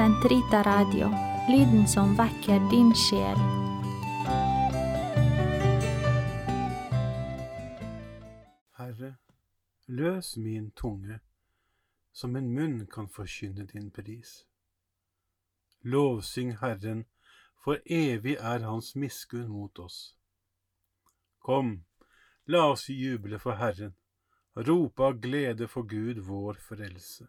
Sentrita Radio, lyden som vekker din sjel. Herre, løs min tunge, som en munn kan forkynne din pris. Lovsyng Herren, for evig er Hans miskunn mot oss. Kom, la oss juble for Herren, rope av glede for Gud vår frelse.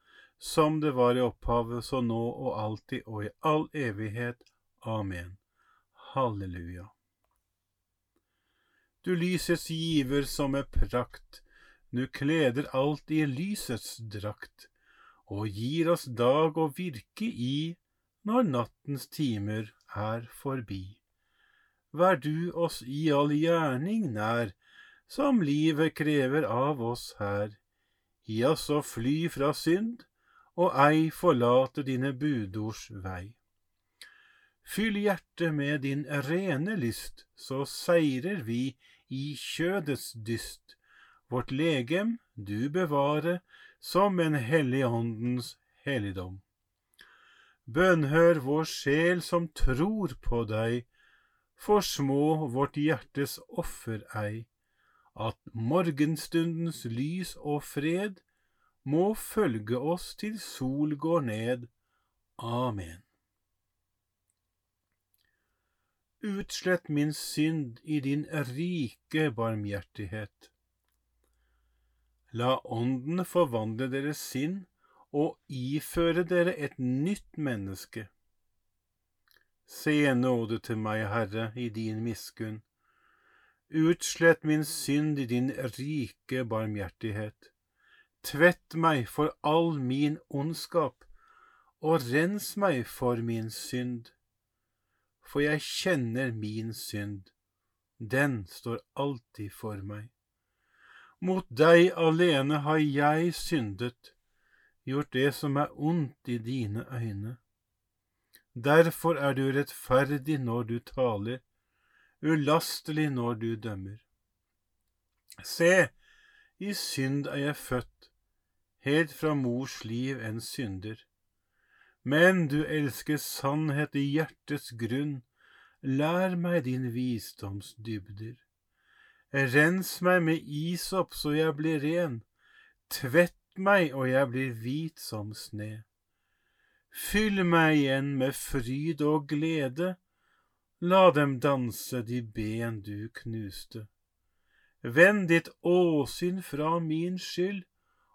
som det var i opphavet, så nå og alltid og i all evighet. Amen. Halleluja. Du lysets giver som er prakt, nu kleder alt i lysets drakt, og gir oss dag å virke i når nattens timer er forbi. Vær du oss i all gjerning nær, som livet krever av oss her. Gi oss å fly fra synd, og ei forlate dine budords vei. Fyll hjertet med din rene lyst, så seirer vi i kjødets dyst. Vårt legem du bevare som en hellig åndens helligdom. Bønnhør vår sjel som tror på deg, for små vårt hjertes offer ei, at morgenstundens lys og fred må følge oss til sol går ned. Amen. Utslett min synd i din rike barmhjertighet. La Ånden forvandle deres sinn og iføre dere et nytt menneske. Se nåde til meg, Herre, i din miskunn. Utslett min synd i din rike barmhjertighet. Tvett meg for all min ondskap, og rens meg for min synd for jeg kjenner min synd, den står alltid for meg. Mot deg alene har jeg syndet, gjort det som er ondt i dine øyne. Derfor er du rettferdig når du taler, ulastelig når du dømmer. Se, i synd er jeg født, helt fra mors liv en synder. Men du elsker sannhet i hjertets grunn, lær meg din visdoms dybder. Rens meg med isopp så jeg blir ren, tvett meg og jeg blir hvit som sne. Fyll meg igjen med fryd og glede, la dem danse de ben du knuste. Vend ditt åsyn fra min skyld,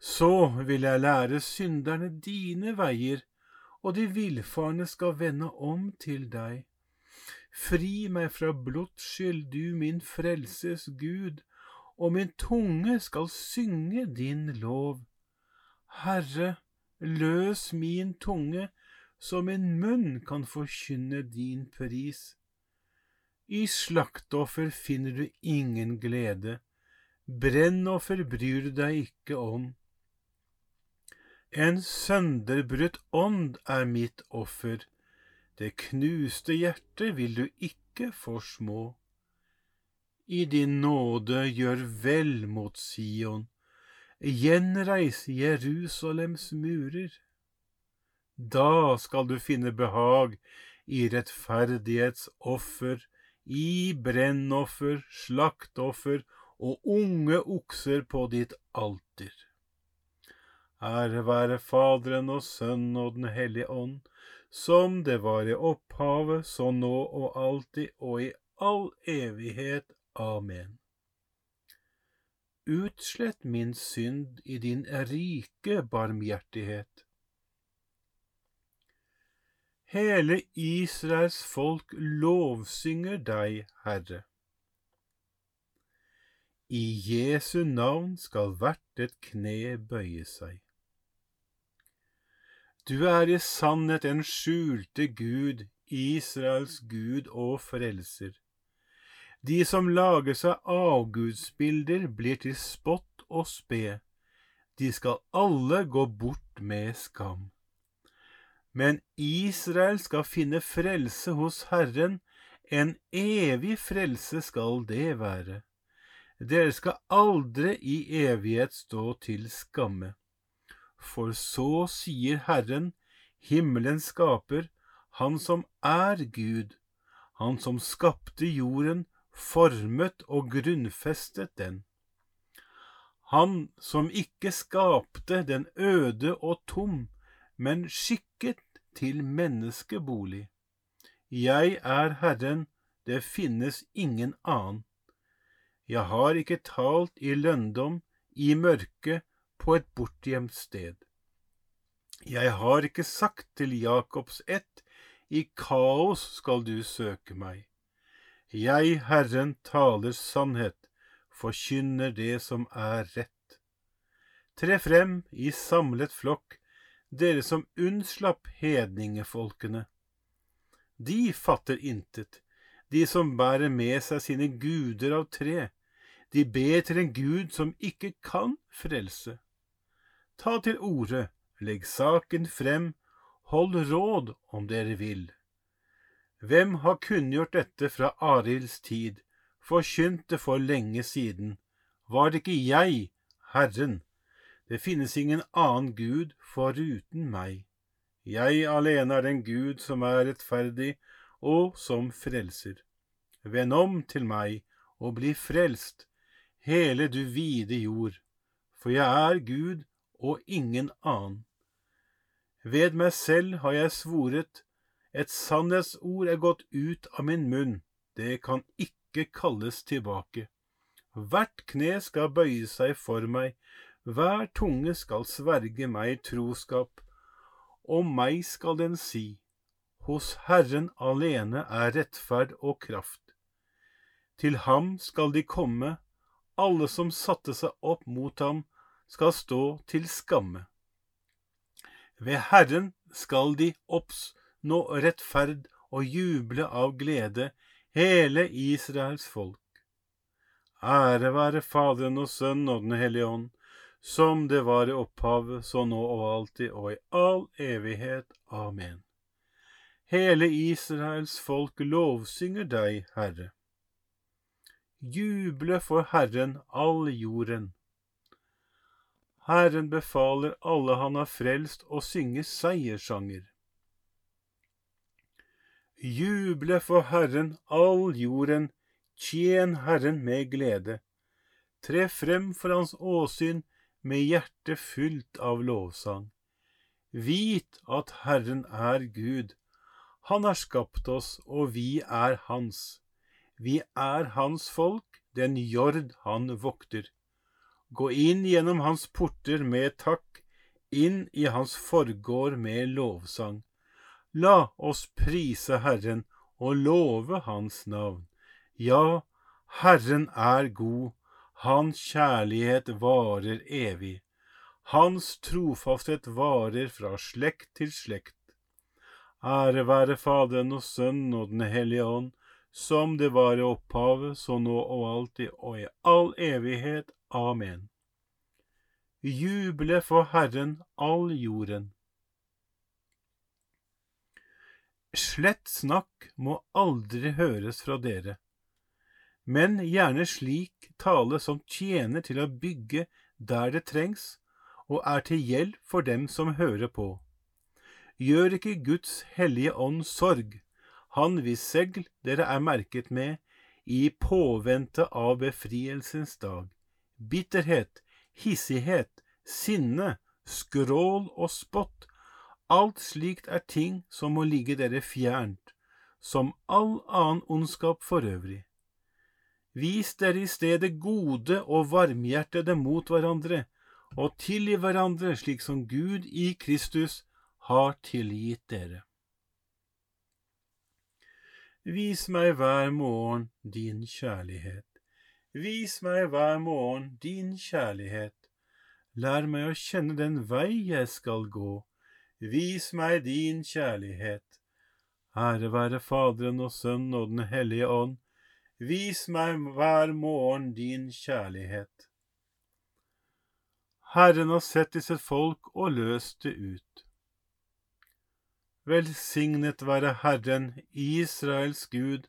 Så vil jeg lære synderne dine veier, og de villfarne skal vende om til deg. Fri meg fra blodsskyld, du min frelses Gud, og min tunge skal synge din lov. Herre, løs min tunge, så min munn kan forkynne din pris. I slaktoffer finner du ingen glede, brennoffer bryr du deg ikke om. En sønderbrutt ånd er mitt offer, det knuste hjertet vil du ikke forsmå. I din nåde gjør vel mot Sion, gjenreis Jerusalems murer. Da skal du finne behag i rettferdighetsoffer, i brennoffer, slaktoffer og unge okser på ditt alter. Ære være Faderen og Sønnen og Den hellige ånd, som det var i opphavet, så nå og alltid og i all evighet. Amen. Utslett min synd i din rike barmhjertighet. Hele Israels folk lovsynger deg, Herre. I Jesu navn skal hvert et kne bøye seg. Du er i sannhet en skjulte Gud, Israels Gud og Frelser. De som lager seg avgudsbilder, blir til spott og spe. De skal alle gå bort med skam. Men Israel skal finne frelse hos Herren, en evig frelse skal det være. Dere skal aldri i evighet stå til skamme. For så sier Herren, himmelens skaper, Han som er Gud, Han som skapte jorden, formet og grunnfestet den. Han som ikke skapte den øde og tom, men skikket til menneskebolig. Jeg er Herren, det finnes ingen annen. Jeg har ikke talt i lønndom, i mørket, på et bortgjemt sted. Jeg har ikke sagt til Jakobs ett, i kaos skal du søke meg. Jeg, Herren, taler sannhet, forkynner det som er rett. Tre frem i samlet flokk, dere som unnslapp hedningefolkene. De fatter intet, de som bærer med seg sine guder av tre, de ber til en Gud som ikke kan frelse. Ta til orde, legg saken frem, hold råd om dere vil. Hvem har kunngjort dette fra Arilds tid, forkynt det for lenge siden? Var det ikke jeg, Herren? Det finnes ingen annen Gud foruten meg. Jeg alene er den Gud som er rettferdig og som frelser. Vend om til meg og bli frelst, hele du vide jord, for jeg er Gud og ingen annen. Ved meg selv har jeg svoret, et sannhetsord er gått ut av min munn, det kan ikke kalles tilbake. Hvert kne skal bøye seg for meg, hver tunge skal sverge meg troskap. Om meg skal den si, hos Herren alene er rettferd og kraft. Til ham skal de komme, alle som satte seg opp mot ham, skal stå til skamme. Ved Herren skal de oppnå rettferd og juble av glede, hele Israels folk. Ære være Faderen og Sønnen og Den hellige ånd, som det var i opphavet, så nå og alltid og i all evighet. Amen. Hele Israels folk lovsynger deg, Herre. Juble for Herren all jorden. Herren befaler alle han har frelst å synge seiersanger. Juble for Herren all jorden, tjen Herren med glede. Tre frem for hans åsyn med hjertet fylt av lovsang. Vit at Herren er Gud. Han har skapt oss, og vi er hans. Vi er hans folk, den jord han vokter. Gå inn gjennom hans porter med takk, inn i hans forgård med lovsang. La oss prise Herren og love Hans navn. Ja, Herren er god, Hans kjærlighet varer evig. Hans trofasthet varer fra slekt til slekt. Ære være Faderen og Sønnen og Den hellige ånd, som det var i opphavet, så nå og alltid og i all evighet. Amen. Juble for Herren all jorden. Slett snakk må aldri høres fra dere, men gjerne slik tale som tjener til å bygge der det trengs, og er til hjelp for dem som hører på. Gjør ikke Guds hellige ånd sorg, han hvis segl dere er merket med, i påvente av befrielsens dag. Bitterhet, hissighet, sinne, skrål og spott, alt slikt er ting som må ligge dere fjernt, som all annen ondskap for øvrig. Vis dere i stedet gode og varmhjertede mot hverandre, og tilgi hverandre slik som Gud i Kristus har tilgitt dere. Vis meg hver morgen din kjærlighet. Vis meg hver morgen din kjærlighet. Lær meg å kjenne den vei jeg skal gå. Vis meg din kjærlighet. Ære være Faderen og Sønnen og Den hellige ånd. Vis meg hver morgen din kjærlighet. Herren har sett disse folk og løst det ut. Velsignet være Herren, Israels Gud,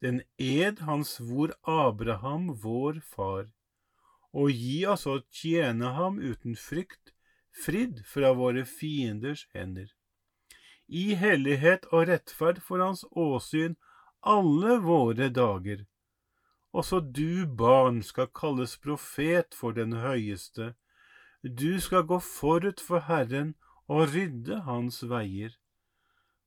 den ed han svor Abraham, vår far, og gi oss å tjene ham uten frykt, fridd fra våre fienders hender. I hellighet og rettferd for hans åsyn alle våre dager. Også du, barn, skal kalles profet for den høyeste. Du skal gå forut for Herren og rydde hans veier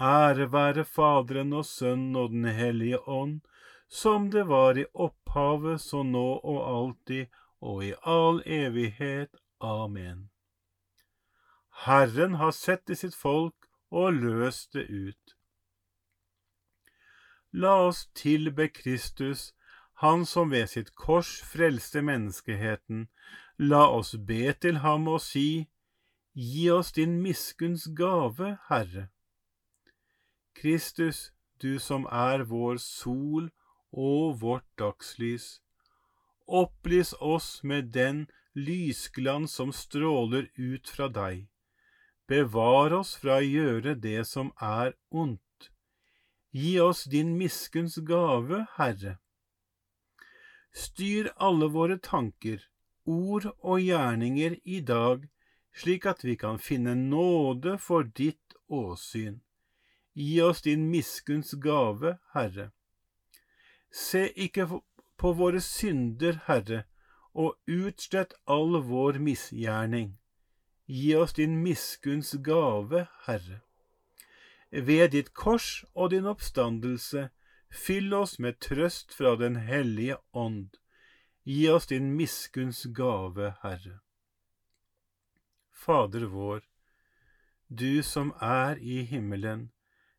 Ære være Faderen og Sønnen og Den hellige ånd, som det var i opphavet, så nå og alltid og i all evighet. Amen. Herren har sett i sitt folk og løst det ut. La oss tilbe Kristus, Han som ved sitt kors frelste menneskeheten. La oss be til ham og si, Gi oss din miskunns gave, Herre. Kristus, du som er vår sol og vårt dagslys, opplys oss med den lysglans som stråler ut fra deg. Bevar oss fra å gjøre det som er ondt. Gi oss din miskunns gave, Herre. Styr alle våre tanker, ord og gjerninger i dag, slik at vi kan finne nåde for ditt åsyn. Gi oss din miskunns gave, Herre. Se ikke på våre synder, Herre, og utslett all vår misgjerning. Gi oss din miskunns gave, Herre. Ved ditt kors og din oppstandelse, fyll oss med trøst fra Den hellige ånd. Gi oss din miskunns gave, Herre. Fader vår, du som er i himmelen,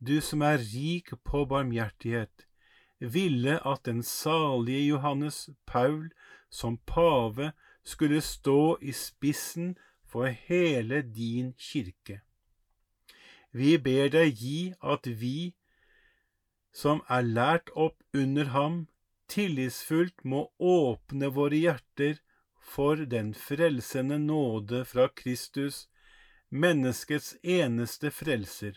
du som er rik på barmhjertighet, ville at den salige Johannes Paul som pave skulle stå i spissen for hele din kirke. Vi ber deg gi at vi, som er lært opp under ham, tillitsfullt må åpne våre hjerter for den frelsende nåde fra Kristus, menneskets eneste frelser,